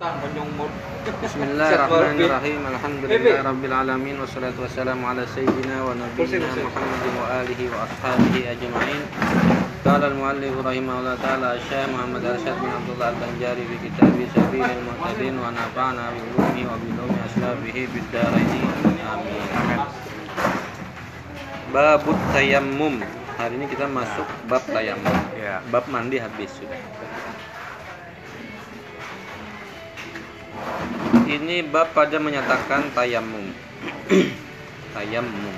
Bismillahirrahmanirrahim. Alhamdulillahirabbil alamin wassalatu wassalamu ala sayyidina wa nabiyyina Muhammadin wa alihi wa ashabihi ajma'in. Qala al-muallif rahimahullah ta'ala Syekh Muhammad Arsyad bin Abdullah Al-Banjari fi kitabih Sabilil Mu'tadin wa nafa'na bi ulumi wa bi ulumi aslabihi bid daraini amin. Babut tayammum. Hari ini kita masuk bab tayammum. Ya. Bab mandi habis sudah. Ini bab pada menyatakan tayamum. tayamum.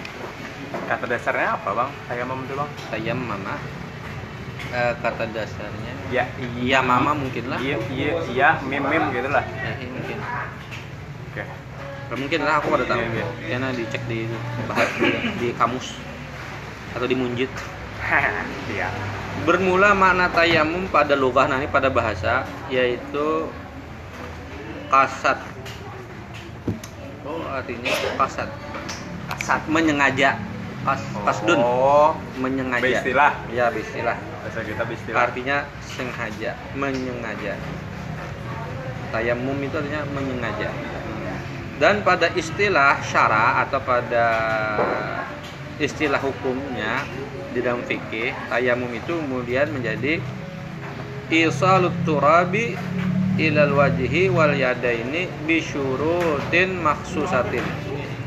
Kata dasarnya apa bang? Saya mau itu bang? Tayammama. Eh, kata dasarnya Ya iya mama mungkin lah. Iya iya iya mim mim gitu lah. Ya, iya, mungkin. Oke. Nggak mungkin lah aku pada tahu. Iya, iya. Karena dicek di bahas di, di kamus atau di munjid. Iya. Bermula makna tayamum pada lugah nanti pada bahasa yaitu kasat. Oh, artinya kasat. Kasat. Menyengaja. Kas, kasdun. Oh. Menyengaja. Beristilah. Ya, beristilah. Bahasa kita beristilah. Artinya sengaja, menyengaja. Tayamum itu artinya menyengaja. Dan pada istilah syara atau pada istilah hukumnya di dalam fikih, tayamum itu kemudian menjadi isalut turabi ilal wajhi wal yadaini bisyurutin maksusatin.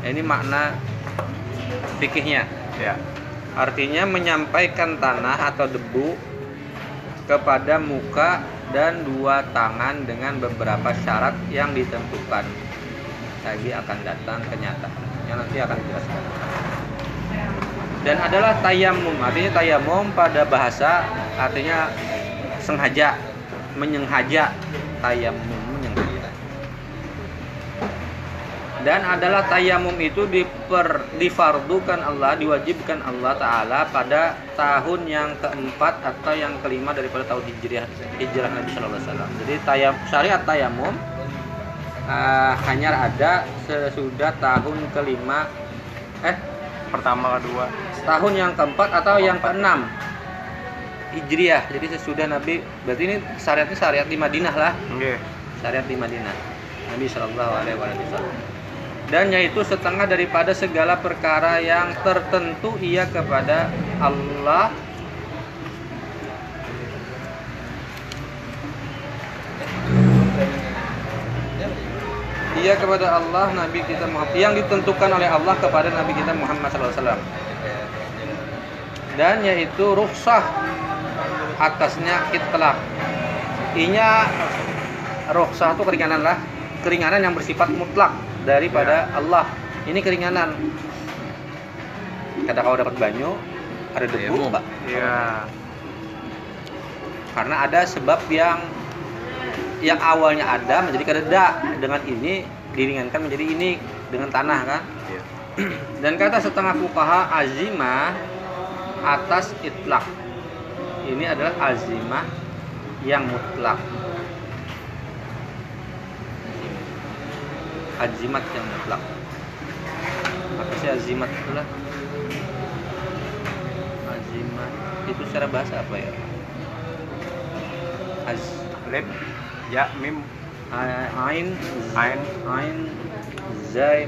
Ini makna fikihnya. Ya. Artinya menyampaikan tanah atau debu kepada muka dan dua tangan dengan beberapa syarat yang ditentukan. Lagi akan datang kenyataan yang nanti akan dijelaskan. Dan adalah tayamum, artinya tayamum pada bahasa artinya sengaja, menyengaja, tayamum menyengaja. Dan adalah tayamum itu diper, difardukan Allah, diwajibkan Allah Ta'ala pada tahun yang keempat atau yang kelima daripada tahun hijriah, hijrah Nabi Shallallahu Alaihi Wasallam. Jadi tayam, syariat tayamum uh, hanya ada sesudah tahun kelima, eh Pertama kedua. tahun yang keempat atau yang keenam hijriah. Jadi sesudah Nabi, berarti ini syariatnya syariat di Madinah lah. Oke. syariat di Madinah. Nabi Shallallahu Alaihi Wasallam. Dan yaitu setengah daripada segala perkara yang tertentu ia kepada Allah. Ia kepada Allah Nabi kita Muhammad. Yang ditentukan oleh Allah kepada Nabi kita Muhammad SAW dan yaitu rukhsah atasnya itlaq. Inya rukhsah itu keringanan lah. Keringanan yang bersifat mutlak daripada Allah. Ini keringanan. Kada kau dapat banyu ada debu pak Iya. karena ada sebab yang yang awalnya ada menjadi kada dengan ini diringankan menjadi ini dengan tanah kan? Iya. dan kata setengah fukaha azimah atas itlak ini adalah azimah yang mutlak azimat yang mutlak apa sih azimat itulah azimat itu secara bahasa apa ya az Lip. Ya mim. ain Ain. ain zai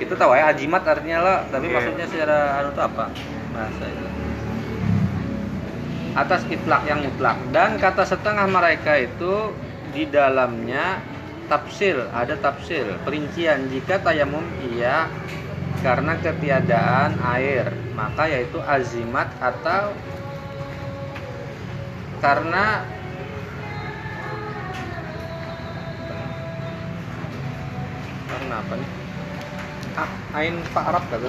kita tahu ya ajimat artinya lah tapi Iya. maksudnya secara anu itu apa bahasa itu atas itlak yang mutlak. Dan kata setengah mereka itu di dalamnya tafsir ada tafsir perincian jika tayamum iya. Karena ketiadaan air maka yaitu azimat atau karena karena apa nih? Ah, ain pak Arab kata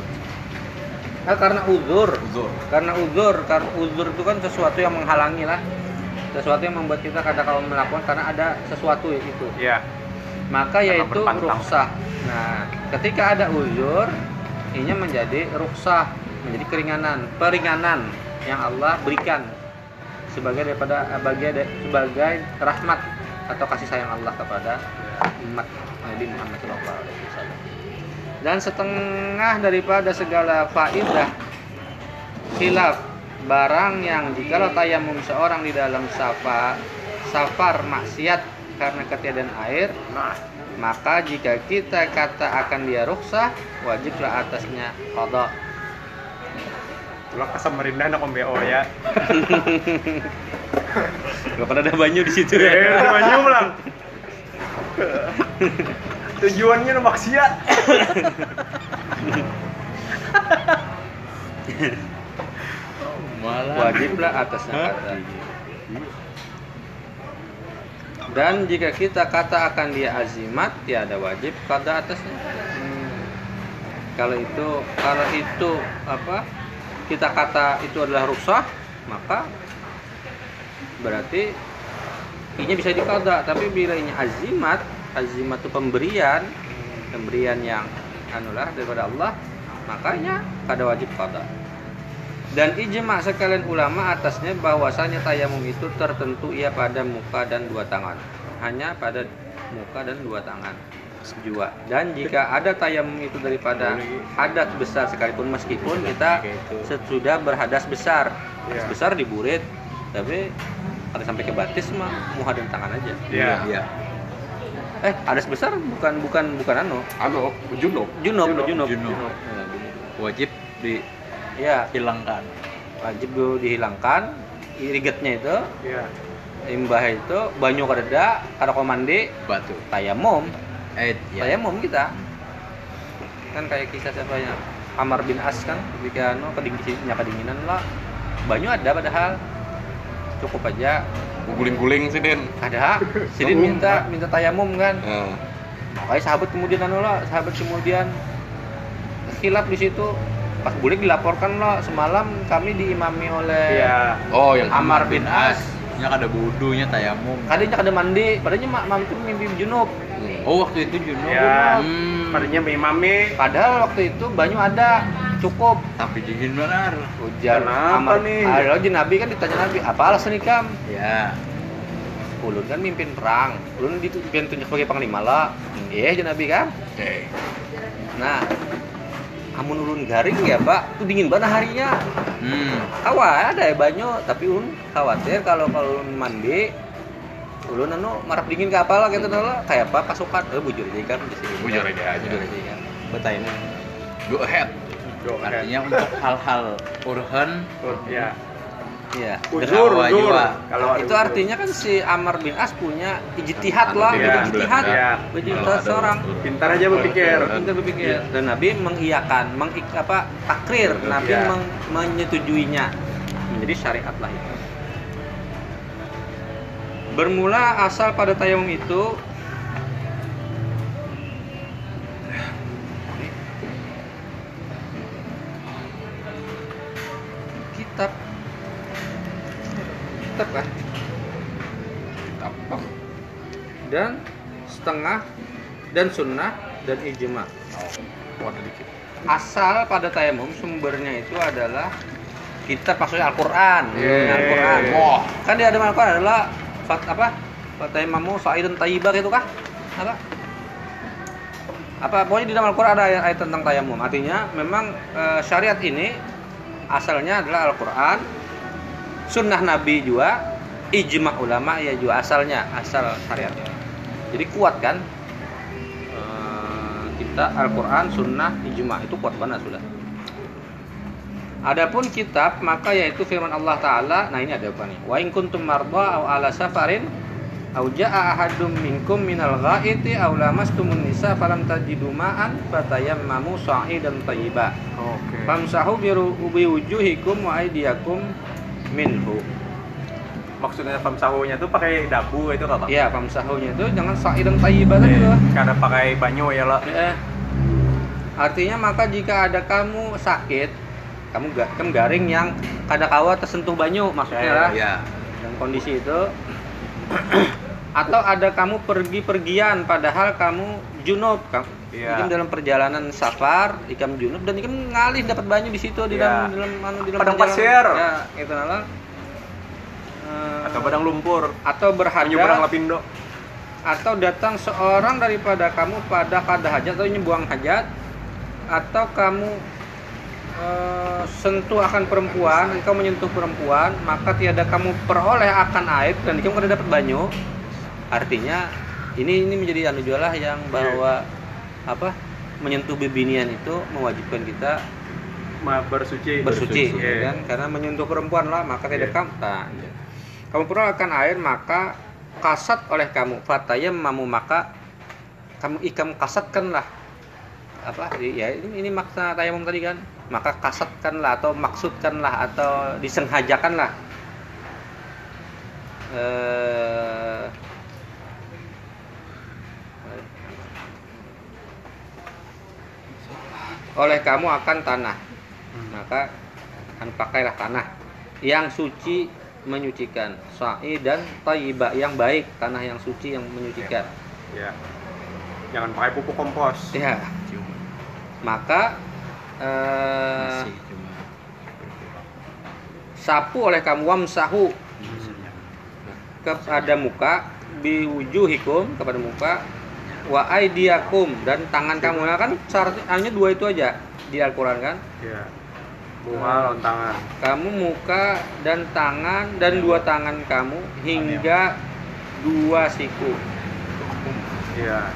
ah, karena uzur. Uzur. karena uzur karena uzur itu kan sesuatu yang menghalangi lah. Sesuatu yang membuat kita kadang kalau melakukan karena ada sesuatu itu. Iya. maka Karena yaitu ruksah nah ketika ada uzur ini menjadi ruksah menjadi keringanan peringanan yang Allah berikan sebagai daripada bagian da- sebagai rahmat atau kasih sayang Allah kepada umat Nabi Muhammad SAW dan setengah daripada segala faidah khilaf barang yang jikalau tayamum seorang di dalam safa safar maksiat karena ketiadaan air Nah, maka jika kita kata akan dia ruksah wajiblah atasnya qada lo ke Samarinda nak BO ya. Gak pernah ada banyu di situ Eh, ya. banyak lah. Tujuannya nu maksiat. Malah. Wajiblah atasnya kata. Dan jika kita kata akan dia azimat, tiada wajib pada atasnya. Kalau itu kalau itu apa? Kita kata itu adalah ruksah, maka berarti inya bisa dikada. Tapi bila ini azimat, azimat itu pemberian, pemberian yang anulah daripada Allah, makanya kada wajib kada. Dan ijma sekalian ulama atasnya bahwasanya tayamum itu tertentu ia pada muka dan dua tangan. Hanya pada muka dan dua tangan. Jua. Dan jika ada tayamum itu daripada hadat besar sekalipun meskipun kita sesudah berhadas besar. Iya. Besar diburit, tapi ada sampai ke batis mah muka dan tangan aja. Iya. Iya. Eh, hadas besar bukan bukan bukan anu. Anu, junub. Junub, Junub, junub. junub. Ya, Wajib Ya, dihilangkan. wajib dulu dihilangkan irigetnya itu Iya. limbah itu banyu kadeda kada komandi Batu. tayamum Eh, ya. tayamum kita kan kayak kisah siapa ya Amar bin As kan ketika anu kedinginan lah banyu ada padahal cukup aja guling-guling sih, Den. ada Sidin minta minta tayamum kan Nah, makanya sahabat kemudian anu lah sahabat kemudian khilaf di situ pas boleh dilaporkan lah semalam kami diimami oleh Iya. Oh, yang Amar bin As. Nya kada budunya tayamum. kadanya kada mandi padahal mak mam itu mimpi junub Oh, waktu itu junub. Ya. Hmm. Padanya imami padahal waktu itu banyu ada cukup. Tapi dingin benar. hujan Amar nih? ada lagi nabi kan ditanya nabi apa alasan nih kam? Ya. ulun kan mimpin perang. Ulun ditunjuk sebagai panglima lah. Iya aja nabi kan Oke. nah amun ulun garing ya pak. Itu dingin banget harinya. Hmm. ada ya banyu. Tapi ulun khawatir kalau kalau ulun mandi ulun anu marap dingin ke apa lah gitu lah. Kayak apa pasukan. Eh bujur aja kan di sini. Bujur aja. bujur aja kan betain Go ahead. Go ahead. Artinya untuk hal-hal urgen ya. iya Ujur, ujur. Kalau itu artinya kan si Amar bin As punya ijtihad lah Iya, gitu ijtihad iya. ijtihad seorang pintar aja berpikir. pintar berpikir dan Nabi mengiyakan mengik apa takrir Nabi Iya. meng- menyetujuinya menjadi syariat lah itu bermula asal pada tayamum itu dan setengah dan sunnah dan ijma. Oh, ada dikit. asal pada tayamum sumbernya itu adalah kitab maksudnya Al-Qur'an. Yeay. Al-Qur'an. Wah. kan di dalam Al-Qur'an adalah fat apa? Fatayamamu sa'idan tayyibah itu kah? Apa? Apa pokoknya di dalam Al-Qur'an ada ayat, ayat tentang tayamum. Artinya memang eh, syariat ini asalnya adalah Al-Qur'an sunnah Nabi juga ijma ulama ya juga asalnya asal syariatnya jadi kuat kan Eh, kita Al-Quran Sunnah Ijma itu kuat banget sudah Adapun kitab maka yaitu firman Allah Taala. Nah ini ada apa nih? Wa in kuntum marda aw ala safarin aw jaa ahadum minkum minal ghaiti aw lamastumun nisa falam tajidu ma'an fatayammamu sa'idan thayyiba. Oke. Famsahu biru- biwujuhikum wa aydiyakum minhu. Maksudnya famsahunya tuh pakai dabu itu apa? Ya, famsahunya itu jangan sa'idan thayyiba tadi tuh. Karena pakai banyu ya lo. Eh, artinya maka jika ada kamu sakit, kamu ga, kamu garing yang kada kawa tersentuh banyu maksudnya Ya, lah Ya. dalam kondisi itu atau ada kamu pergi-pergian padahal kamu junub kamu Iya. ikam dalam perjalanan safar ikam junub dan ikam ngalih dapat banyu di situ di Iya. dalam dalam anu, di dalam Padang pasir. ya itu nalar Eh, Atau badang lumpur. atau badang berhadap lapindo. atau datang seorang daripada kamu pada kada hajat atau ini buang hajat atau kamu eh, sentuh akan perempuan engkau menyentuh perempuan maka tiada kamu peroleh akan air dan kamu kada dapat banyu artinya ini ini menjadi anu jualah yang bahwa apa menyentuh bibinian itu mewajibkan kita bersuci bersuci Iya. ya kan karena menyentuh perempuan lah maka tidak Iya. kamu nah, kamu perlu akan air maka kasat oleh kamu. Fatayam mamu maka kamu ikam kasatkanlah. Apa? Ya ini, ini makna tayamum tadi kan? Maka kasatkanlah atau maksudkanlah atau disengajakanlah. Eh oleh kamu akan tanah. Maka kan pakailah tanah. Yang suci menyucikan. Sa'i dan thayyibah yang baik tanah yang suci yang menyucikan. Ya. Jangan pakai pupuk kompos. Ya. Cuma. Maka eh, masih cuma. sapu oleh kamu wamsahu Hmm. kepada muka biwujuhikum kepada muka wa aidiakum dan tangan kamu. Nah, kan syaratnya hanya dua itu aja di Al-Qur'an kan? Ya bunga lawan tangan. Kamu muka dan tangan dan dua tangan kamu hingga dua siku. Ya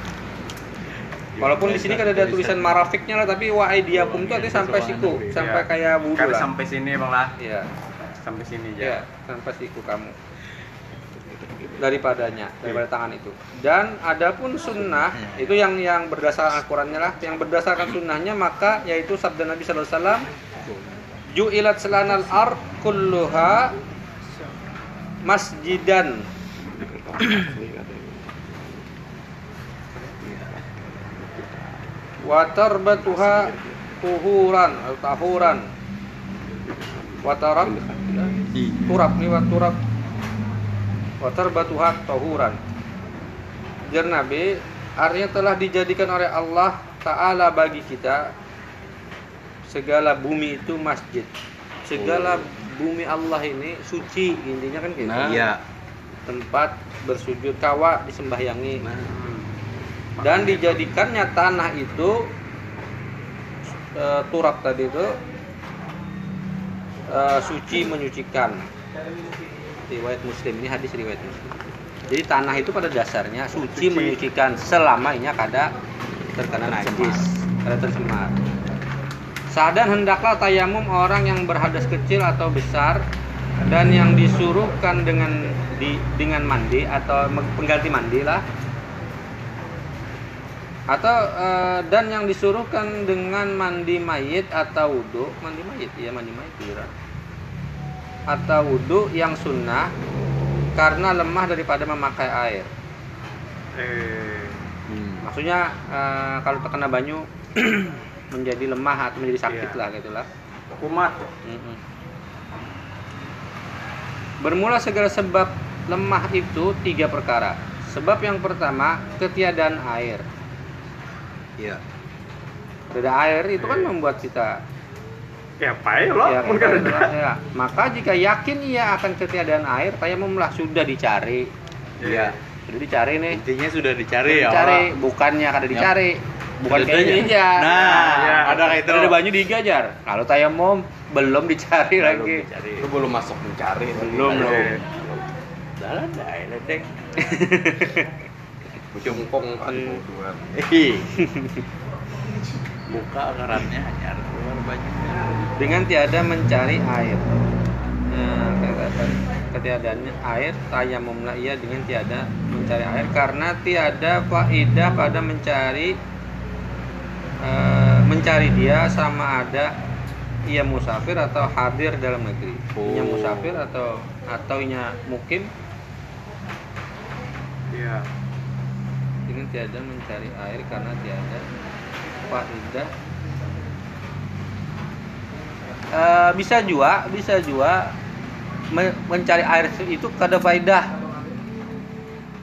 Walaupun di sini kan ada tulisan marafiknya lah, tapi wa aidiakum itu artinya sampai siku, sampai Iya. kayak wudhu lah. sampai sini bang lah. Iya, sampai sini iya, aja sampai siku kamu. Daripadanya, daripada tangan itu. Dan adapun sunnah itu yang yang berdasarkan Al-Qur'annya lah, yang berdasarkan sunnahnya maka yaitu sabda Nabi sallallahu alaihi wasallam ju'ilat selanal ar kulluha masjidan. Wa tarbatuha tuhuran atau tahuran. Wa tarab? Turab nih wa turab. Wa tarbatuha tahuran. Jar Nabi artinya telah dijadikan oleh Allah Ta'ala bagi kita segala bumi itu masjid. Segala bumi Allah ini suci intinya kan gitu. Nah. iya. Tempat bersujud kawa disembahyangi Nah, dan dijadikannya tanah itu e, turab tadi itu e, suci menyucikan. Riwayat muslim ini hadis riwayat muslim. Jadi tanah itu pada dasarnya suci, Suci. menyucikan. Selama ini kada terkena najis kada tercemar Sadan hendaklah tayamum orang yang berhadas kecil atau besar dan yang disuruhkan dengan di, dengan mandi atau pengganti mandi lah atau eh, dan yang disuruhkan dengan mandi mayit atau wudhu mandi mayit? Ya mandi mayit kira atau wudhu yang sunnah karena lemah daripada memakai air. Eh. Hmm. maksudnya eh, kalau terkena banyu menjadi lemah atau menjadi sakit Iya. lah gitulah kumat Mm-mm. Bermula segala sebab lemah itu tiga perkara. Sebab yang pertama ketiadaan air. Iya. Tidak air itu kan membuat kita ya apa ya lo ya, mungkin ya. Maka jika yakin ia akan ketiadaan air, tayamumlah sudah dicari. Iya. Sudah dicari nih. Intinya sudah dicari ya. Dicari, bukannya kada dicari. Bukan kayak aja. Nah, ya. ada kayak itu. Ada banyu digajar. Kalau tayamum belum dicari Belum lagi. dicari. Itu belum masuk mencari. Belum, Belum. belum. Jalan dah, ini deng. Jongkong kan Iya. Buka akarannya hanya keluar banyaknya. dengan tiada mencari air. Nah, katakan ketiadaannya air tayamumlah ia dengan tiada mencari air karena tiada faedah pada mencari eh, mencari dia sama ada ia musafir atau hadir dalam negeri. Ia Oh. musafir atau atau ia mukim? Iya. Dengan tiada mencari air karena tiada faedah. Eh, bisa juga bisa juga me- mencari air itu kada faedah.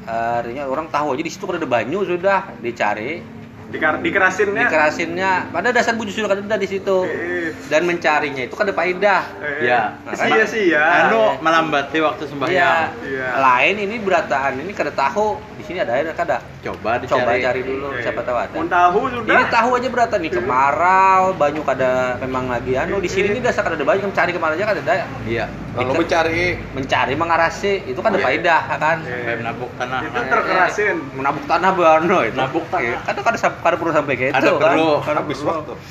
Artinya orang tahu aja di situ kada ada banyu sudah dicari Dikar dikerasinnya dikerasinnya pada dasar buju sudah ada di situ eh, dan mencarinya itu kada faedah eh, Ya. sih ya sih ya Anu melambati waktu Iya. sembahyang. Iya. Lain ini berataan ini kada tahu di sini ada air kada. Coba dicari. Coba cari dulu siapa tahu ada. tahu sudah Ini tahu aja beratan nih kemarau, banyu kada memang lagi anu di sini ini dasar kada ada banyu, cari ke mana aja kada ada. Iya. Kalau mencari mencari mengarasi itu kan ada Iya. faedah kan Iya. Kayak menabuk tanah. Itu kan. terkerasin. menabuk tanah bano itu Menabuk tanah. Iya, kan ada kada perlu sampai kayak Ada itu kan perlu. Kada habis perlu. waktu.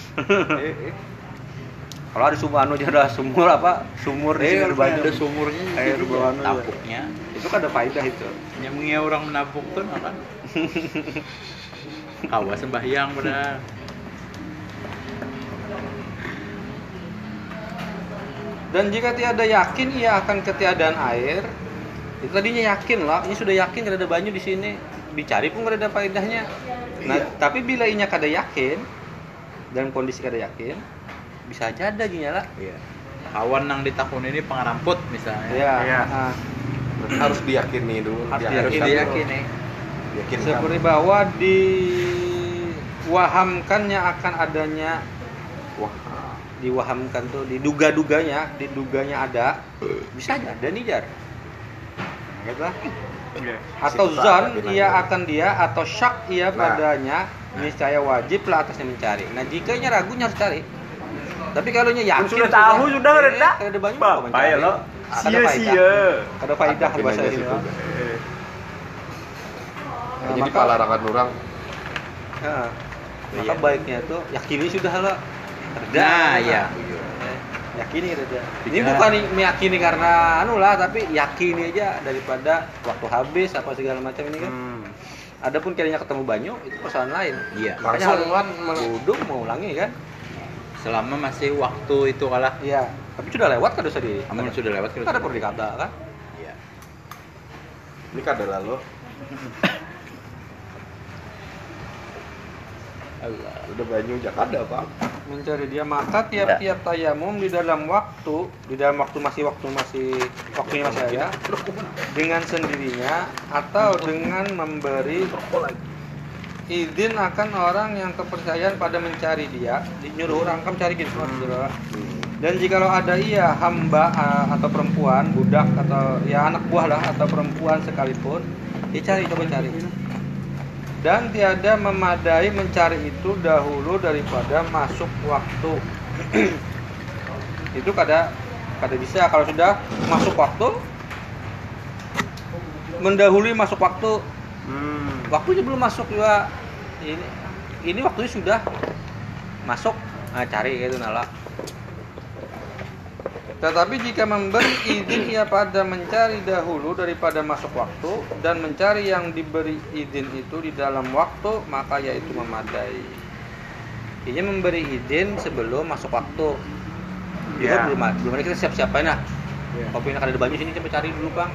kalau ada sumur anu ada sumur apa sumur di Eh, sini ada banyak ada sumurnya Air bawaan aja. tabuknya. itu kan ada faedah itu Nyamnya orang menabuk tuh kan. Kawa sembahyang pada dan jika tiada yakin ia akan ketiadaan air itu tadinya yakin lah ini sudah yakin kada ada banyu di sini dicari pun kada ada faedahnya nah Iya. tapi bila inya kada yakin dalam kondisi kada yakin bisa aja ada gini lah Iya. Kawan nang di tahun ini pengaramput misalnya. ya Iya. ah. harus diyakini dulu. Harus Harus diyakini. diyakini. Yakinkan. seperti bahwa diwahamkannya akan adanya Wah, diwahamkan tuh diduga-duganya diduganya ada bisa aja ada nih jar gitu lah. Iya. atau zon ia binatang. akan dia atau syak ia Nah. padanya niscaya wajib lah atasnya mencari nah jika nya ragu nya harus cari tapi kalau nya yakin sudah tahu sudah eh, reda. ada banyak Bapak ya lo. ada faedah Sia-sia. ada faedah Yakin bahasa ini. Bang. Eh, Nah, Jadi maka- palarangan orang maka Iya. baiknya tuh yakini sudah lo reda Nah, iya. Eh, yakini reda ini Tidak. bukan meyakini karena anu lah tapi yakini aja daripada waktu habis apa segala macam ini kan Hmm. adapun kiranya ketemu banyu itu persoalan lain Iya. makanya kan wudhu mau ulangi kan Selama masih waktu itu kalah. iya tapi sudah lewat kan dosa di Amun sudah lewat kan ada perlu dikata kan Iya. ini kan adalah lo Allah. udah banyu jak ada pak. mencari dia maka tiap-tiap tayamum di dalam waktu di dalam waktu masih waktu masih waktunya masih ada dengan sendirinya atau dengan memberi izin akan orang yang kepercayaan pada mencari dia nyuruh orang kan cari gitu saudara dan jikalau ada ia hamba uh, atau perempuan budak atau ya anak buah lah atau perempuan sekalipun dia cari coba cari dan tiada memadai mencari itu dahulu daripada masuk waktu. Itu kada kada bisa. Kalau sudah masuk waktu mendahului masuk waktu. Hmm. waktunya belum masuk juga. Ini ini waktunya sudah masuk. Nah cari gitu nala tetapi jika memberi izin ia pada mencari dahulu daripada masuk waktu dan mencari yang diberi izin itu di dalam waktu maka yaitu memadai ini memberi izin sebelum masuk waktu juga Iya. belum belum ada kita siap-siapin nah Iya. kopi ada di banyu sini coba cari dulu bang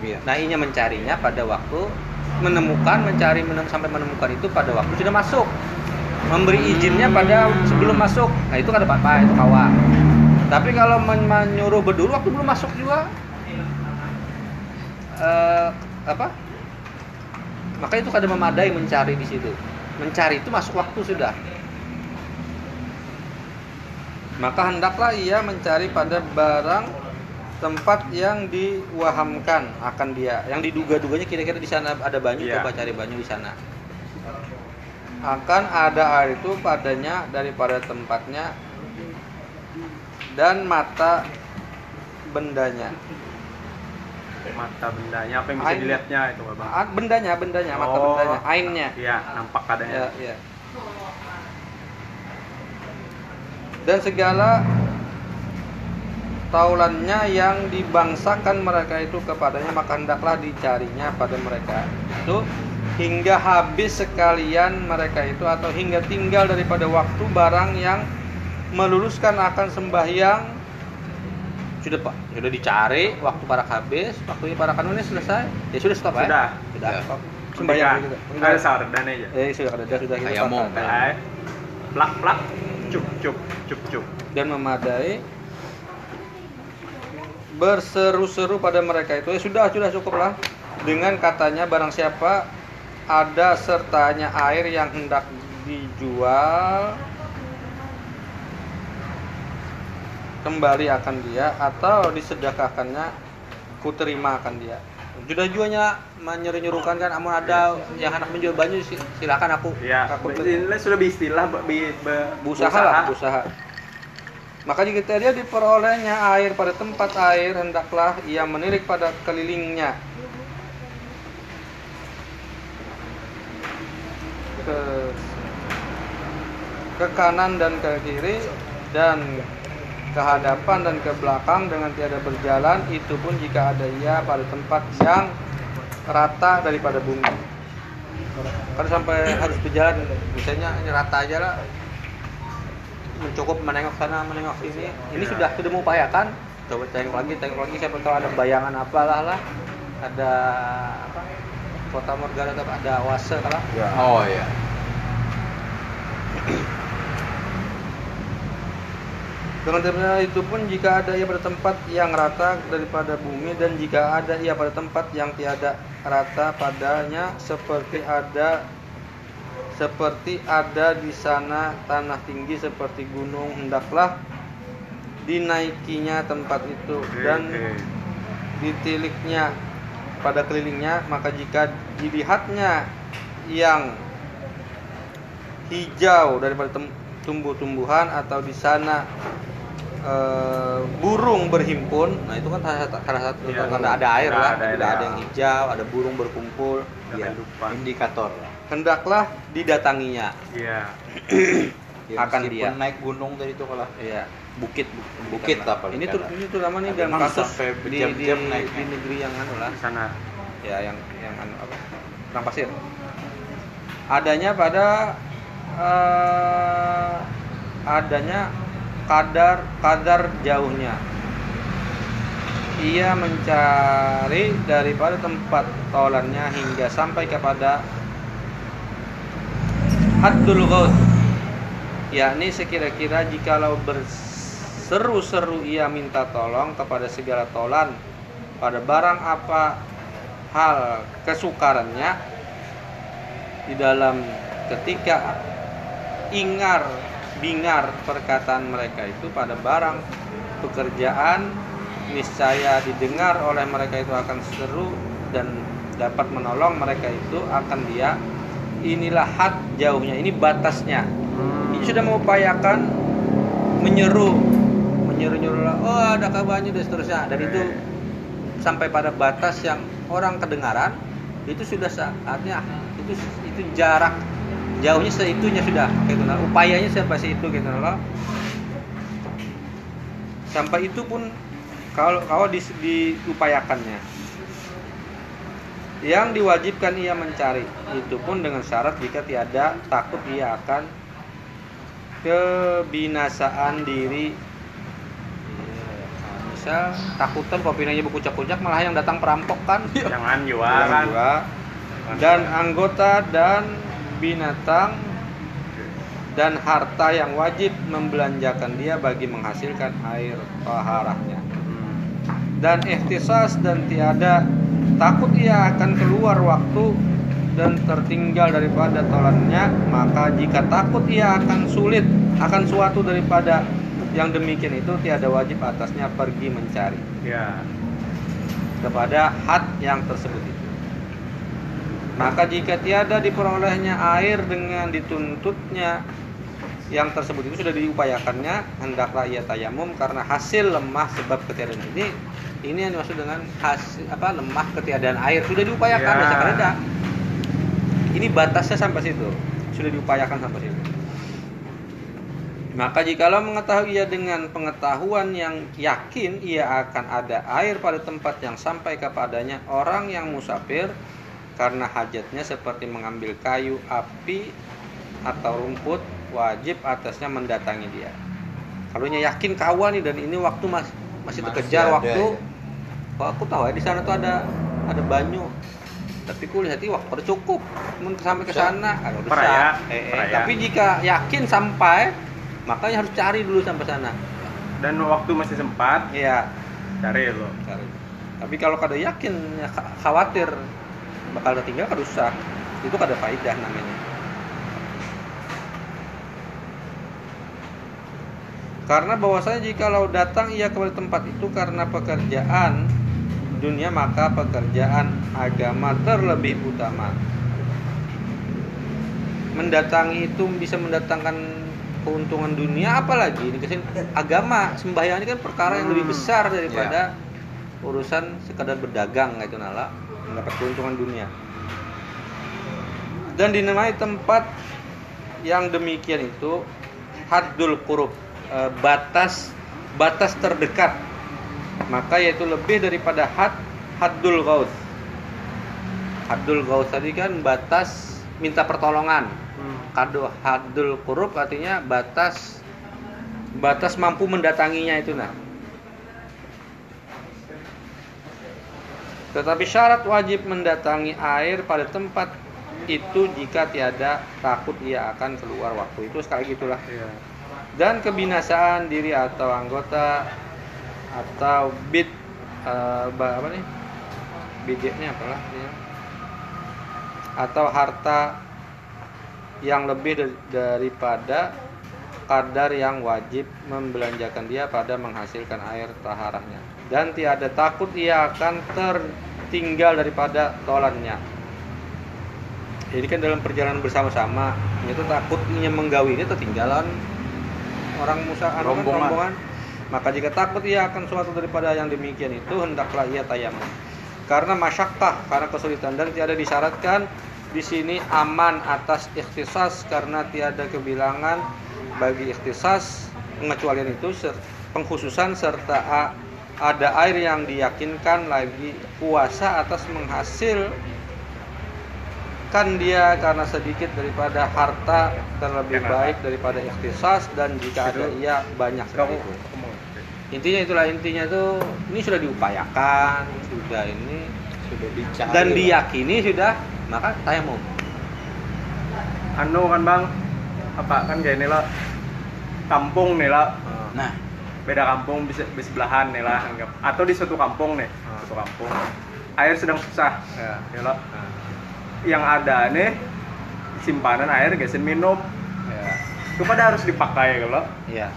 Iya. Nah, inya mencarinya pada waktu menemukan, mencari menem, sampai menemukan itu pada waktu sudah masuk. Memberi izinnya pada sebelum masuk. Nah, itu kan apa-apa itu kawa. Tapi kalau men- menyuruh berdulu waktu belum masuk juga eh apa? Maka itu kada memadai mencari di situ. Mencari itu masuk waktu sudah. Maka hendaklah ia mencari pada barang tempat yang diwahamkan akan dia yang diduga-duganya kira-kira di sana ada banyu Iya. coba cari banyu di sana akan ada air itu padanya daripada tempatnya dan mata bendanya Mata bendanya apa yang bisa Ain. dilihatnya itu Bapak? Ah, bendanya bendanya mata Oh. bendanya ainnya Iya, nampak ya, adanya. ya. dan segala taulannya yang dibangsakan mereka itu kepadanya maka hendaklah dicarinya pada mereka itu hingga habis sekalian mereka itu atau hingga tinggal daripada waktu barang yang meluluskan akan sembahyang. Sudah pak. Sudah dicari waktu para habis waktunya para kanunnya selesai. Ya sudah stop ya Sudah. sudah Ya. stop. Sembahyang gitu Ada sardan aja. eh sudah ada sudah kita stop. Eh, plak plak, cuk cuk cuk cuk. dan memadai. Berseru-seru pada mereka itu. Ya sudah sudah cukuplah dengan katanya barang siapa ada sertanya air yang hendak dijual kembali akan dia atau disedekahkannya ku terima akan dia. Sudah jualnya menyuruh-nyuruhkan kan amun ada yang hendak menjual si- silakan aku. Iya, aku ini sudah be, be- berusaha lah berusaha. Maka jika dia diperolehnya air pada tempat air, hendaklah ia menilik pada kelilingnya. Ke, ke kanan dan ke kiri dan ke hadapan dan ke belakang dengan tiada berjalan itu pun jika ada ia pada tempat yang rata daripada bumi. Kalau sampai harus berjalan, misalnya ini rata aja lah, mencukup menengok sana menengok sini ini Iya. sudah sudah mengupayakan coba tengok lagi tengok lagi siapa tahu ada bayangan apalah lah ada apa kota morgana atau ada oase kalah Ya. Oh iya. Dengan demikian itu pun jika ada ia pada tempat yang rata daripada bumi dan jika ada ia pada tempat yang tiada rata padanya seperti ada seperti ada di sana tanah tinggi seperti gunung hendaklah dinaikinya tempat itu. Dan ditiliknya pada kelilingnya maka jika dilihatnya yang hijau daripada tem- tumbuh-tumbuhan atau di sana eh, burung berhimpun nah itu kan salah satu, salah satu Iya. tanda ada air Ada- lah ada air, Udah ada ya. yang hijau ada burung berkumpul Ada Iya. kehidupan. Indikator. hendaklah didatanginya Iya. Ya, Akan dia. naik gunung tadi itu kalau Iya, bukit Bukit lah paling Ini tuh ini tuh namanya Ada dalam kasus di, di, berjam-jam naiknya. di negeri yang anu lah. Di sana. Ya, yang yang anu apa? Perang pasir. Adanya pada eh, adanya kadar kadar jauhnya. Ia mencari daripada tempat tolannya hingga sampai kepada Haddul Ghaut yakni sekira-kira jikalau berseru-seru ia minta tolong kepada segala tolan pada barang apa hal kesukarannya di dalam ketika ingar bingar perkataan mereka itu pada barang pekerjaan niscaya didengar oleh mereka itu akan seru dan dapat menolong mereka itu akan dia. Inilah had jauhnya ini batasnya. Ini sudah mengupayakan menyeru menyeru-nyeru lah, oh ada kabarnya dan seterusnya. Dan itu sampai pada batas yang orang kedengaran itu sudah saatnya itu itu jarak jauhnya seitunya sudah gitu. Nah upayanya sampai situ gitu. Loh sampai itu pun kalau kalau di, diupayakannya. Yang diwajibkan ia mencari itu pun dengan syarat jika tiada takut ia akan kebinasaan diri. Nah, misal takutan kopinanya berkucak-kucak malah yang datang perampok kan. Jangan jual Orang juga. dan anggota dan binatang dan harta yang wajib membelanjakan dia bagi menghasilkan air taharahnya Hmm. dan ikhtisas dan tiada takut ia akan keluar waktu dan tertinggal daripada tolannya maka jika takut ia akan sulit akan suatu daripada yang demikian itu tiada wajib atasnya pergi mencari Ya. kepada had yang tersebut maka jika tiada diperolehnya air dengan dituntutnya yang tersebut itu sudah diupayakannya hendaklah ia tayamum karena hasil lemah sebab ketiadaan ini. Ini yang dimaksud dengan hasil apa lemah ketiadaan air. Sudah diupayakan Ya. karena ini batasnya sampai situ. Sudah diupayakan sampai situ. Maka jikalau mengetahui ia dengan pengetahuan yang yakin ia akan ada air pada tempat yang sampai kepadanya. Orang yang musafir karena hajatnya seperti mengambil kayu api atau rumput wajib atasnya mendatangi dia. Kalau nya yakin kawan nih dan ini waktu mas, masih Masih terkejar ada, waktu. ya. Aku tahu ya di sana tuh ada ada banyu. Tapi ku lihat waktu pada cukup. Mun sampai ke sana ada rusak. Peraya, Eh, eh, peraya. Tapi jika yakin sampai makanya harus cari dulu sampai sana. Dan waktu masih sempat Iya, cari lo. cari. Tapi kalau kada yakin ya kha- khawatir bakal tertinggal kada rusak. Itu kada faidah namanya. Karena bahwasanya jikalau datang ia kepada tempat itu karena pekerjaan dunia maka pekerjaan agama terlebih utama. Mendatangi itu bisa mendatangkan keuntungan dunia apalagi ini agama sembahyang ini kan perkara yang lebih Hmm. besar daripada urusan sekadar berdagang gitu nala mendapat keuntungan dunia. Dan dinamai tempat yang demikian itu haddul qurub eh, batas batas terdekat. Maka yaitu lebih daripada had haddul ghaus. Haddul ghaus tadi kan batas minta pertolongan. Hmm. kado haddul qurub artinya batas batas mampu mendatanginya itu nah tetapi syarat wajib mendatangi air pada tempat itu jika tiada takut ia akan keluar waktu itu sekali gitulah Iya. dan kebinasaan diri atau anggota atau bid eh, ba- apa nih bidnya apalah ya. atau harta yang lebih da- daripada kadar yang wajib membelanjakan dia pada menghasilkan air taharahnya dan tiada takut ia akan tertinggal daripada tolannya. Jadi kan dalam perjalanan bersama-sama itu takutnya menggawi ini tertinggalan orang musa anu kan, Rombongan. rombongan. Maka jika takut ia akan suatu daripada yang demikian itu hendaklah ia tayamum karena masyakkah karena kesulitan. Dan tiada disyaratkan di sini aman atas ikhtisas karena tiada kebilangan bagi ikhtisas pengecualian itu pengkhususan serta ada air yang diyakinkan lagi puasa atas menghasil kan dia karena sedikit daripada harta terlebih baik daripada ikhtisas dan jika ada ia banyak Kamu, intinya itulah intinya tuh ini sudah diupayakan sudah ini sudah dicari dan diyakini sudah maka tayamum Anu kan bang, apa kan kayak ini lah. Kampung nih lah. Nah beda kampung bisa di sebelahan nih lah anggap. Atau di suatu kampung nih Ah. suatu kampung. Air sedang susah. Ya. ya lah. Yang ada nih simpanan air gesin minum. Ya. Itu pada harus dipakai kalau. Ya.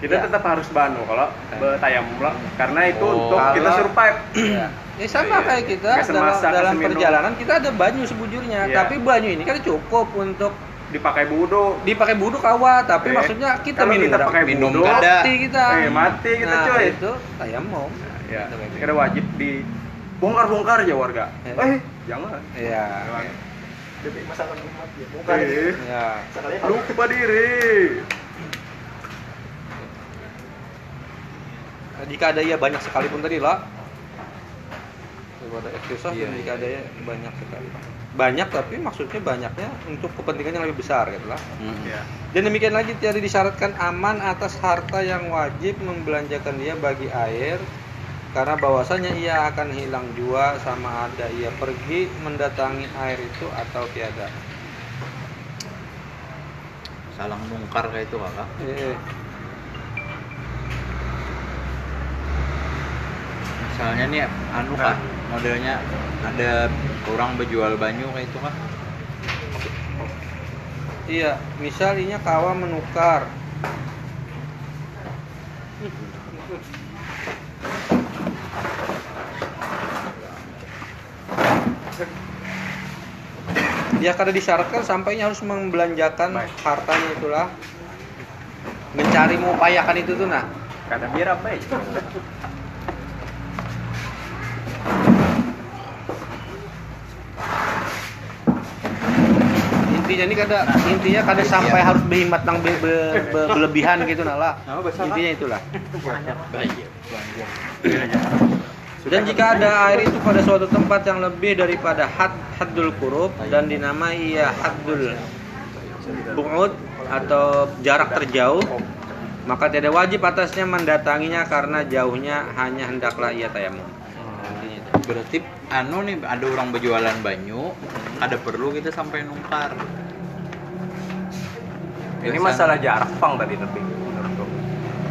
Kita Ya. tetap harus banu kalau. Bertayamum lah. Karena itu Oh. untuk kita Kalau- survive. Ya. Ya sama Iya. kayak kita dalam, dalam perjalanan kita ada banyu sebujurnya. Iya. tapi banyu ini kan cukup untuk dipakai wudhu dipakai buduk awal tapi Eh, maksudnya kita minum kita pakai minum mati kita Eh, mati kita, nah, coy. itu tayamum ya Gitu, kayak kita wajib di bongkar-bongkar aja warga Eh. eh jangan Iya. Demi masalah umat ya. Eh, Ya. Lupa diri Jika ada ya banyak sekalipun tadi lah. Daripada ikhtisas Iya, jika iya. ada ya banyak sekali. Banyak tapi maksudnya banyaknya untuk kepentingan yang lebih besar gitu lah. Hmm. ya Dan demikian lagi tiada disyaratkan aman atas harta yang wajib membelanjakan dia bagi air karena bahwasanya ia akan hilang jua sama ada ia pergi mendatangi air itu atau tiada. salang nungkar kayak itu kakak Eh, misalnya nih anu kak modelnya ada orang berjual banyu kayak itu kak iya, misalnya kawa menukar. Ya kada disyaratkan sampainya harus membelanjakan Baik. hartanya itulah. Mencari mengupayakan itu tuh nah. Kadang biar apa ya intinya ini kada intinya kada sampai harus berhemat nang be- be- be- berlebihan gitu nala. Intinya itulah. Dan jika ada air itu pada suatu tempat yang lebih daripada had haddul qurub dan dinamai ia haddul bu'ud atau jarak terjauh maka tidak wajib atasnya mendatanginya karena jauhnya hanya hendaklah ia tayamum. Berarti anu nih ada orang berjualan banyu ada perlu kita sampai nungkar ini Biasanya- masalah jarak pang tadi lebih menurutku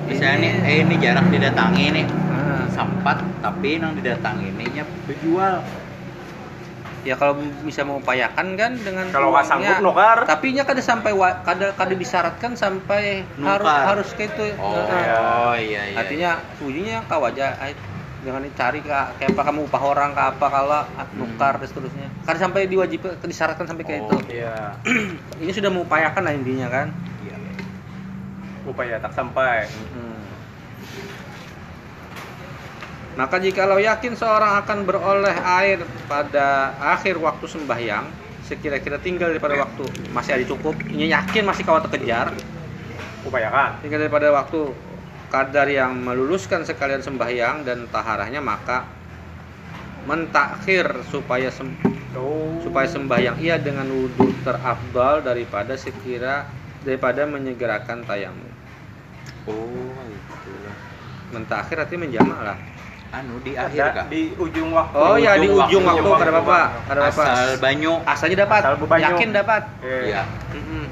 misalnya nih eh ini jarak didatangi nih. Ah. sampat tapi yang didatangi ininya berjual ya kalau bisa mengupayakan kan dengan Kalau nggak sanggup, nukar. tapi nya kada sampai wa- kada kada disyaratkan sampai harus Nukar. harus kayak itu oh Nah, iya iya. Artinya ujungnya kau aja ay, jangan dicari ke kayak apa kamu upah orang ke apa kalau nukar dan seterusnya. Kada sampai diwajib disyaratkan sampai kayak Oh, itu iya. Ini sudah mengupayakan lah intinya kan? Iya. upaya tak sampai. Mm-mm. Maka jikalau yakin seorang akan beroleh air pada akhir waktu sembahyang, sekira-kira tinggal daripada waktu masih ada cukup, ini yakin masih kawan terkejar, upayakan. Tinggal daripada waktu kadar yang meluluskan sekalian sembahyang dan taharahnya maka mentakhir supaya sem- oh supaya sembahyang ia dengan wudhu terafdal daripada sekira daripada menyegerakan tayamum. Oh, itu. Mentakhir artinya menjamak lah. Anu di akhir kak. di ujung waktu Oh ya di ujung waktu, ada Bang. ada bapak. Asal banyu. Asalnya dapat, Asal yakin dapat. Iya. Mm-mm.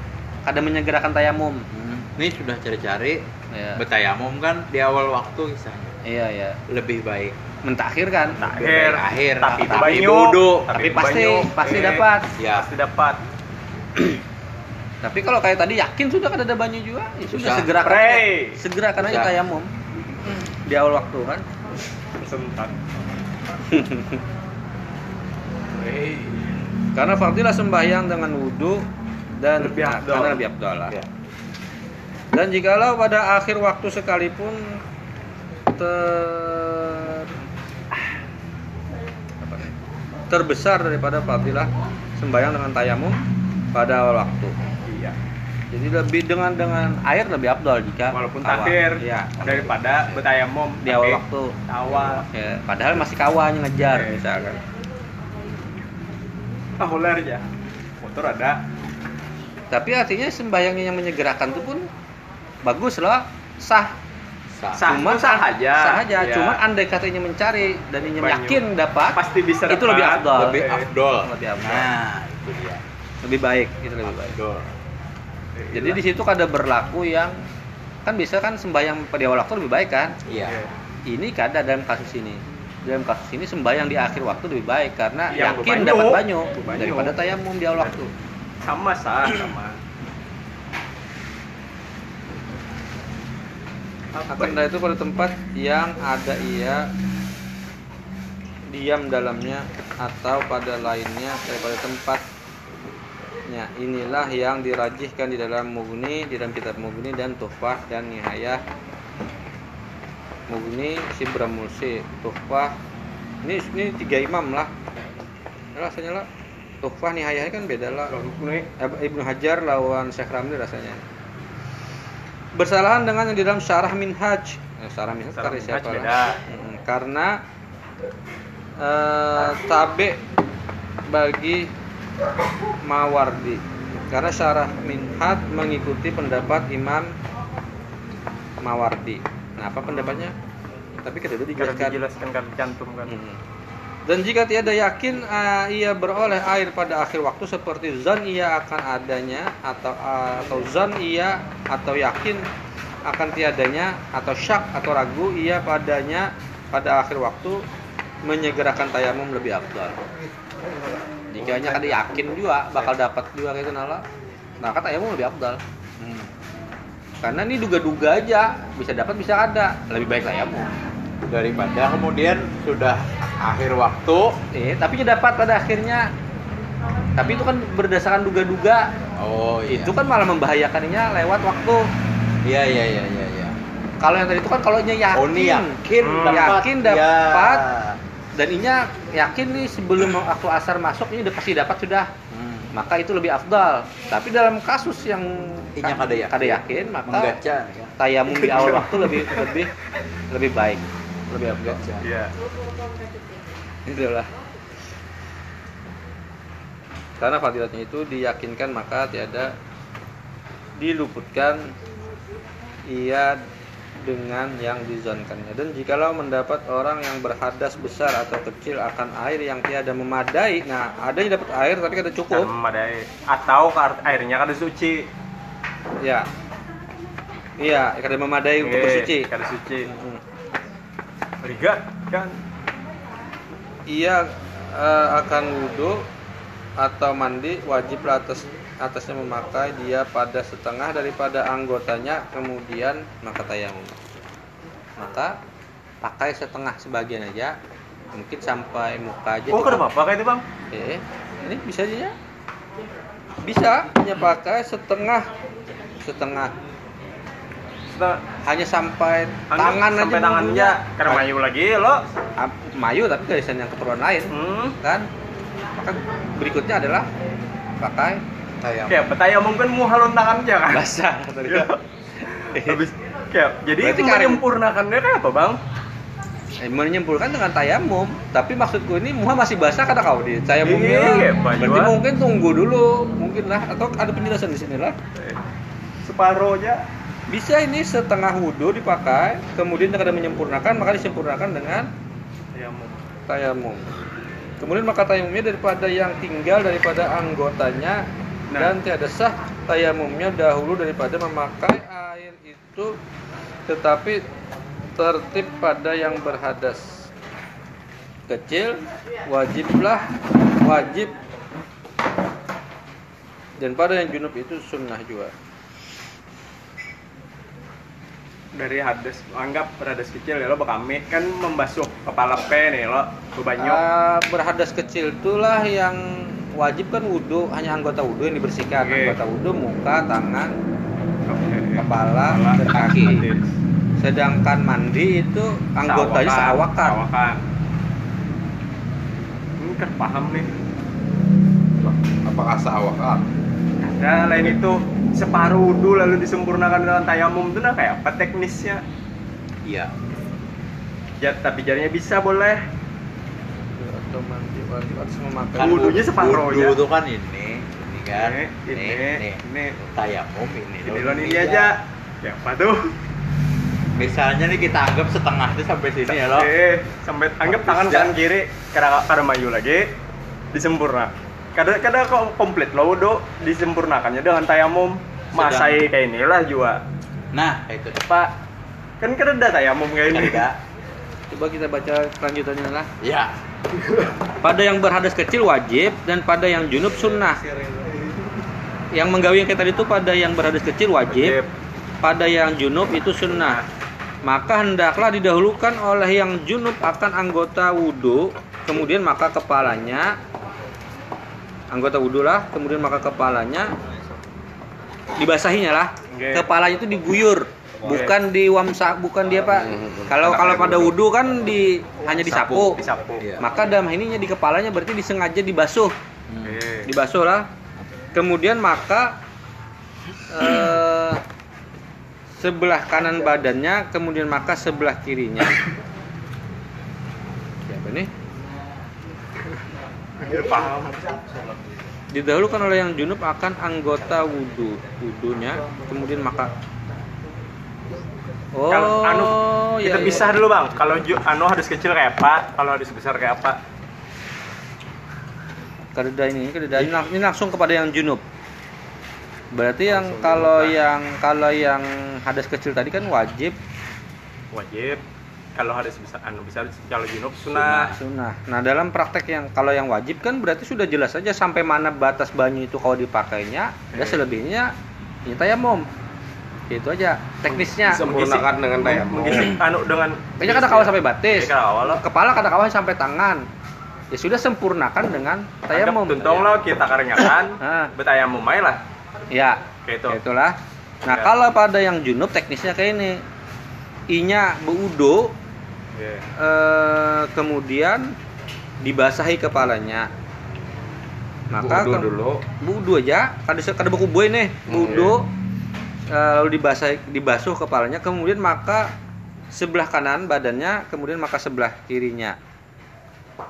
Ada menyegerakan tayamum. Hmm. Ini sudah cari-cari Iya. betayamum kan di awal waktu misalnya Iya ya. lebih baik. Mentakhir kan? Tak. Lebih Akhir. Tapi tapi banyu. bodoh. Tapi Tapi pasti banyu. pasti dapat. Ya. pasti dapat Tapi kalau kayak tadi yakin sudah kan ada banyu juga, ya sudah Pray. aja. Segerakan aja Susah. tayamum. Di awal waktu kan. sebentar Karena fadilah sembahyang dengan wudhu dan Lebih nah, karena lebih afdal lah. Ya. Dan jikalau pada akhir waktu sekalipun ter terbesar daripada fadilah sembahyang dengan tayamum pada awal waktu. iya Jadi lebih dengan dengan air lebih afdal jika walaupun takhir ya, daripada betayamum di awal waktu. awal Ya, padahal masih kawahnya ngejar Oke. misalkan. ah ular ya motor ada Tapi artinya sembahyangnya yang menyegerakan itu pun bagus loh, sah. Sah. Sah. Cuman sah aja. Sah aja. Ya. Cuman andai katanya mencari dan Banyu. yakin dapat, pasti bisa Itu lebih afdal. Lebih Eh, afdol. Lebih afdol. Nah, itu dia. lebih baik, itu lebih baik. Afdol. eh, Jadi di situ ada berlaku yang kan bisa kan sembahyang pada awal waktu lebih baik kan? Iya. Iya. Ini kada dalam kasus ini. Dalam kasus ini sembahyang di akhir waktu lebih baik karena Yang yakin dapat banyu, daripada tayamum di awal waktu. sama sah sama Dari itu pada tempat yang ada ia diam dalamnya atau pada lainnya daripada tempatnya. Inilah yang dirajihkan di dalam Mughni di dalam kitab Mughni dan Tuhfah dan Nihayah. Mughni Sibra Mulsi Tuhfah. Ini ini tiga imam lah. Ya, rasanya lah Tuhfah Nihayah kan beda lah. Ab- Ibnu Hajar lawan Syekh Ramli rasanya bersalahan dengan yang di dalam syarah minhaj. Nah, syarah minhaj Syarah karya siapa? lah? Karena eh, tabe bagi Mawardi. Karena syarah minhaj mengikuti pendapat Imam Mawardi. Nah apa pendapatnya? Tapi Karena dijelaskan. Dijelaskan kan cantum kan Mhm. Dan jika tiada yakin eh, ia beroleh air pada akhir waktu seperti zan ia akan adanya atau atau zan ia atau yakin akan tiadanya atau syak atau ragu ia padanya pada akhir waktu menyegerakan tayamum lebih afdal. Jika hanya kan yakin juga bakal dapat juga kayak nala, maka tayamum lebih afdal. Hmm. Karena ini duga-duga aja bisa dapat bisa ada, lebih baik tayamum. Daripada kemudian sudah akhir waktu. Eh, tapi dapat pada akhirnya. Tapi itu kan berdasarkan duga-duga. Oh iya. Itu kan malah membahayakannya lewat waktu. Iya iya iya iya. iya. Kalau yang tadi itu kan kalau nya yakin, Oh ini yakin Hmm. dapat. yakin Ya. dapat. dan inya yakin nih sebelum waktu asar masuk ini udah pasti dapat sudah. Hmm. Maka itu lebih afdal. Tapi dalam kasus yang Inya kada yakin. kada yakin, maka Menggaca ya. tayamum di awal waktu lebih lebih lebih baik, lebih afdal. Menggaca. iya. Itulah. Karena fadilatnya itu diyakinkan maka tiada diluputkan ia dengan yang dizonkannya. Dan jikalau mendapat orang yang berhadas besar atau kecil akan air yang tiada memadai. Nah ada yang dapat air tapi kada cukup. Memadai. Atau airnya kan suci. Ya. Iya kada memadai untuk Eh, bersuci. kada suci. Hmm. Rigat kan? Ia eh, akan wudhu atau mandi wajib atas atasnya memakai dia pada setengah daripada anggotanya kemudian maka tayamum maka pakai setengah sebagian aja mungkin sampai muka aja oh kenapa kayak itu bang? Eh ini bisa aja ya. Bisa hanya pakai setengah setengah maksudnya hanya sampai anggap tangan sampai aja tangan bumbunya. aja karena mayu lagi lo. Mayu tapi garisan yang keperluan lain. Hmm. kan? Maka berikutnya adalah pakai Ayam. kayak petaya mungkin mau halun tangan aja kan? Basah tadi Iya. habis kayak jadi Berarti menyempurnakannya kayak apa bang? Eh, menyempurnakan dengan tayamum tapi maksudku ini muha masih basah kata kau di tayamumnya berarti mungkin tunggu dulu mungkin lah. Atau ada penjelasan di sini lah. Eh, separuh aja bisa ini setengah wudhu dipakai kemudian kada menyempurnakan maka disempurnakan dengan ya tayamum. Kemudian maka tayamumnya daripada yang tinggal daripada anggotanya Nah. dan tiada sah tayamumnya dahulu daripada memakai air itu tetapi tertib pada yang berhadas. Kecil wajiblah wajib. Dan pada yang junub itu sunnah juga dari hadas anggap hadas kecil ya lo bekami kan membasuh kepala pe nih lo. Bebanyo Ah, berhadas kecil itulah yang wajib kan wudhu hanya anggota wudhu yang dibersihkan. Oke. anggota wudhu muka tangan Oke. kepala Kepala, dan kaki sedangkan mandi itu anggotanya seawakan Seawakan. ini kan paham nih. Apakah seawakan? Ada lain itu separuh wudhu lalu disempurnakan dengan tayamum itu nah kayak apa teknisnya? Iya. ya, tapi jadinya bisa boleh. Atau mandi wajib harus memakai. Kan wudhunya separuh wudhu ya. tuh kan ini, ini kan, Ini, ini, ini, ini, ini. tayamum ini. ini lo lo ini aja. Ya apa tuh? Misalnya nih kita anggap setengah itu sampai sini ya lo. eh sampai anggap tangan kanan kiri. Kada kada maju lagi. Disempurna kada kada kok komplit lo wudhu disempurnakannya dengan tayamum. Masai kayak inilah juga Nah, itu pak kan kada ada tayamum kayak ini. Ada. coba kita baca kelanjutannya lah. Ya. pada yang berhadas kecil wajib dan pada yang junub sunnah. Yang menggawi yang kayak tadi itu pada yang berhadas kecil wajib. Wajib. pada yang junub itu sunnah. Maka hendaklah didahulukan oleh yang junub akan anggota wudhu. Kemudian maka kepalanya anggota wudhu lah kemudian maka kepalanya dibasahinya lah. Oke. kepalanya itu diguyur bukan di wamsa bukan dia pak. Kalau kalau pada wudhu kan di hanya disapu. disapu. Iya. maka dalam ininya di kepalanya berarti disengaja dibasuh. Dibasuh lah. Kemudian maka eh, sebelah kanan badannya kemudian maka sebelah kirinya. Siapa nih Paham. Didahulukan oleh yang junub akan anggota wudhu wudhunya kemudian maka oh kalau anu ya, kita ya. pisah dulu bang. Kalau anu hadis kecil kayak apa? Kalau hadis besar kayak apa? Kededa ini, kededa ini, ini langsung kepada yang junub. Berarti yang kalau yang kalau yang hadas kecil tadi kan wajib. Wajib kalau hadis besar anu besar kalau junub sunnah sunnah. Nah dalam praktek yang kalau yang wajib kan berarti sudah jelas saja sampai mana batas banyu itu kalau dipakainya. Dan Eh. selebihnya ini tayamum. Itu aja teknisnya. Sempurnakan dengan tayamum. mengisi anu dengan Kayaknya kada kawal sampai batis. Kepala kada kawal sampai tangan. Ya sudah sempurnakan dengan tayamum. tuntong lo kita karenyakan betayamum aja lah Ya, kayak itu itulah. Nah, Ya. kalau pada yang junub teknisnya kayak ini. I-nya beudo Iya. eh, kemudian dibasahi kepalanya. Maka Wudu ke- dulu. Wudu aja, kada kada beku boy nih. Wudu eh, lalu dibasahi dibasuh kepalanya kemudian maka sebelah kanan badannya kemudian maka sebelah kirinya.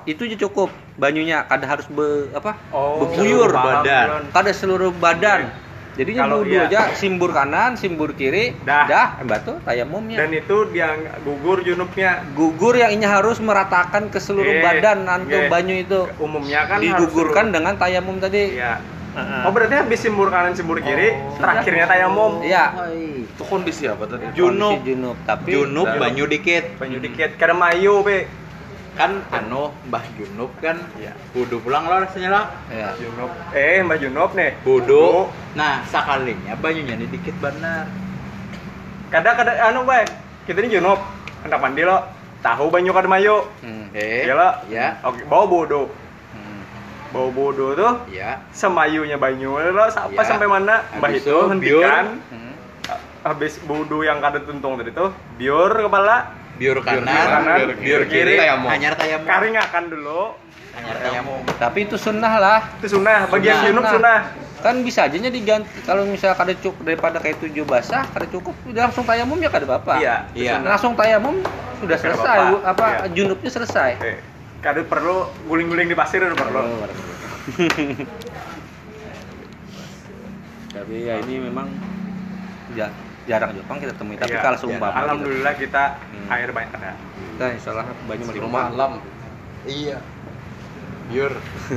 Itu aja cukup banyunya kada harus be, apa? Oh, beguyur badan. Kada seluruh badan. Jadinya Kalau wudu iya. aja simbur kanan, simbur kiri, Dah. dah, batu tayamumnya. dan itu dia gugur junubnya gugur yang ini harus meratakan ke seluruh Eh, badan antum oke. banyu itu. umumnya kan Digugurkan harus dengan tayamum tadi. Iya. Heeh. oh berarti habis simbur kanan simbur kiri terakhirnya tayamum Iya. Itu kondisi apa tadi? Junub. Kondisi junub, tapi Junub banyu dikit. banyu dikit kada mayu be Kan anu Mbah Junub kan Iya. wudhu pulang lo rasanya lah. ya. junub eh mbak junub nih Wudhu. Nah, sekalinya banyunya ini dikit benar. kada kada anu bae kita ini junub hendak mandi lo tahu banyu kada mayu Hmm. Eh. Iya lo Ya. oke bawa bodo Hmm. bawa bodo tuh Ya. semayunya banyu lo sampai Ya. sampai mana mbah itu itu hentikan Hmm. habis budu yang kada tuntung tadi tuh biur kepala biur kanan, biur, biur kiri, tayamum. hanyar tayamum. Karing akan dulu. Hanyar tayamum. Tapi itu sunnah lah. itu sunnah bagian junub sunnah. Kan bisa aja nya diganti. Kalau misalnya kada cukup daripada kayak tujuh basah, kada cukup udah langsung tayamum ya kada apa-apa. iya Iya. Langsung tayamum sudah selesai, apa Iya. junubnya selesai. eh kada perlu guling-guling di pasir udah perlu. Oh, Tapi ya ini memang ja- jarang Jepang kita temui. Tapi Iya. kalau seumpama gitu, alhamdulillah kita Hmm. air banyak ada kita insya Allah banyak Di melimpah. rumah alam iya biur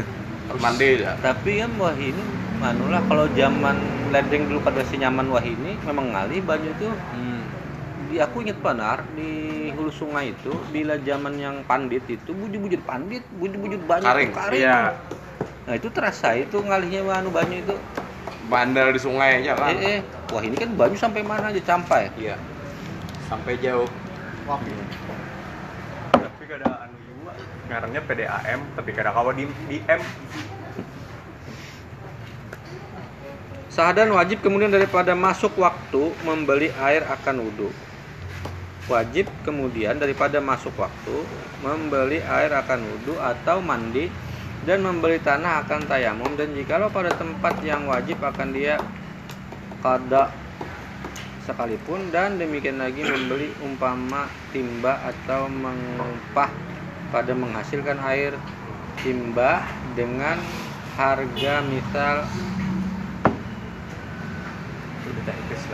mandi ya Tapi kan wah ini manulah kalau zaman ledeng dulu pada si nyaman wah ini memang ngalih banyak itu hmm. di aku inget panar di hulu sungai itu bila zaman yang pandit itu bujur-bujur pandit bujur-bujur banyak Karing. karing iya nah itu terasa itu ngalihnya anu banyak itu bandar di sungai aja kan? Eh, eh. Wah ini kan banyu sampai mana aja? Sampai iya. Sampai jauh. Tapi kada anu juga. Ngarannya PDAM tapi kada kawa di, di M. Sahadan wajib kemudian daripada masuk waktu membeli air akan wudhu. Wajib kemudian daripada masuk waktu membeli air akan wudhu atau mandi dan membeli tanah akan tayamum dan jikalau pada tempat yang wajib akan dia kada sekalipun dan demikian lagi membeli umpama timba atau mengupah pada menghasilkan air timba dengan harga misal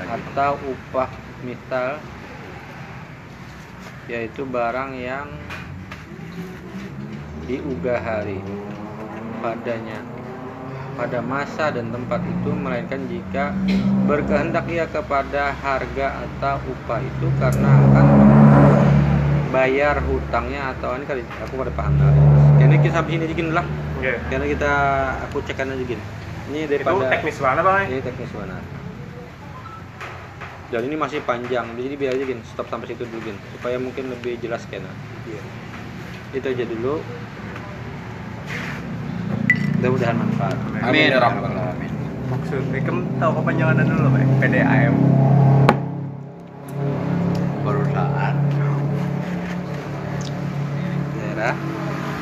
atau upah misal yaitu barang yang diugah hari padanya. Pada masa dan tempat itu melainkan jika berkehendak ia kepada harga atau upah itu karena akan bayar hutangnya atau ini kali aku pada paham lah karena kita sini dikit lah. Oke. karena kita aku cekan aja gini. Ini itu daripada teknis banget bang? Ini teknis mana? Dan ini masih panjang. Jadi biar aja gini stop sampai situ dulu gini. Supaya mungkin lebih jelas kena. Itu aja dulu mudah-mudahan manfaat. Amin ya rabbal alamin. Maksud Wikem tahu kepanjangan dulu pak? PDAM perusahaan. Daerah.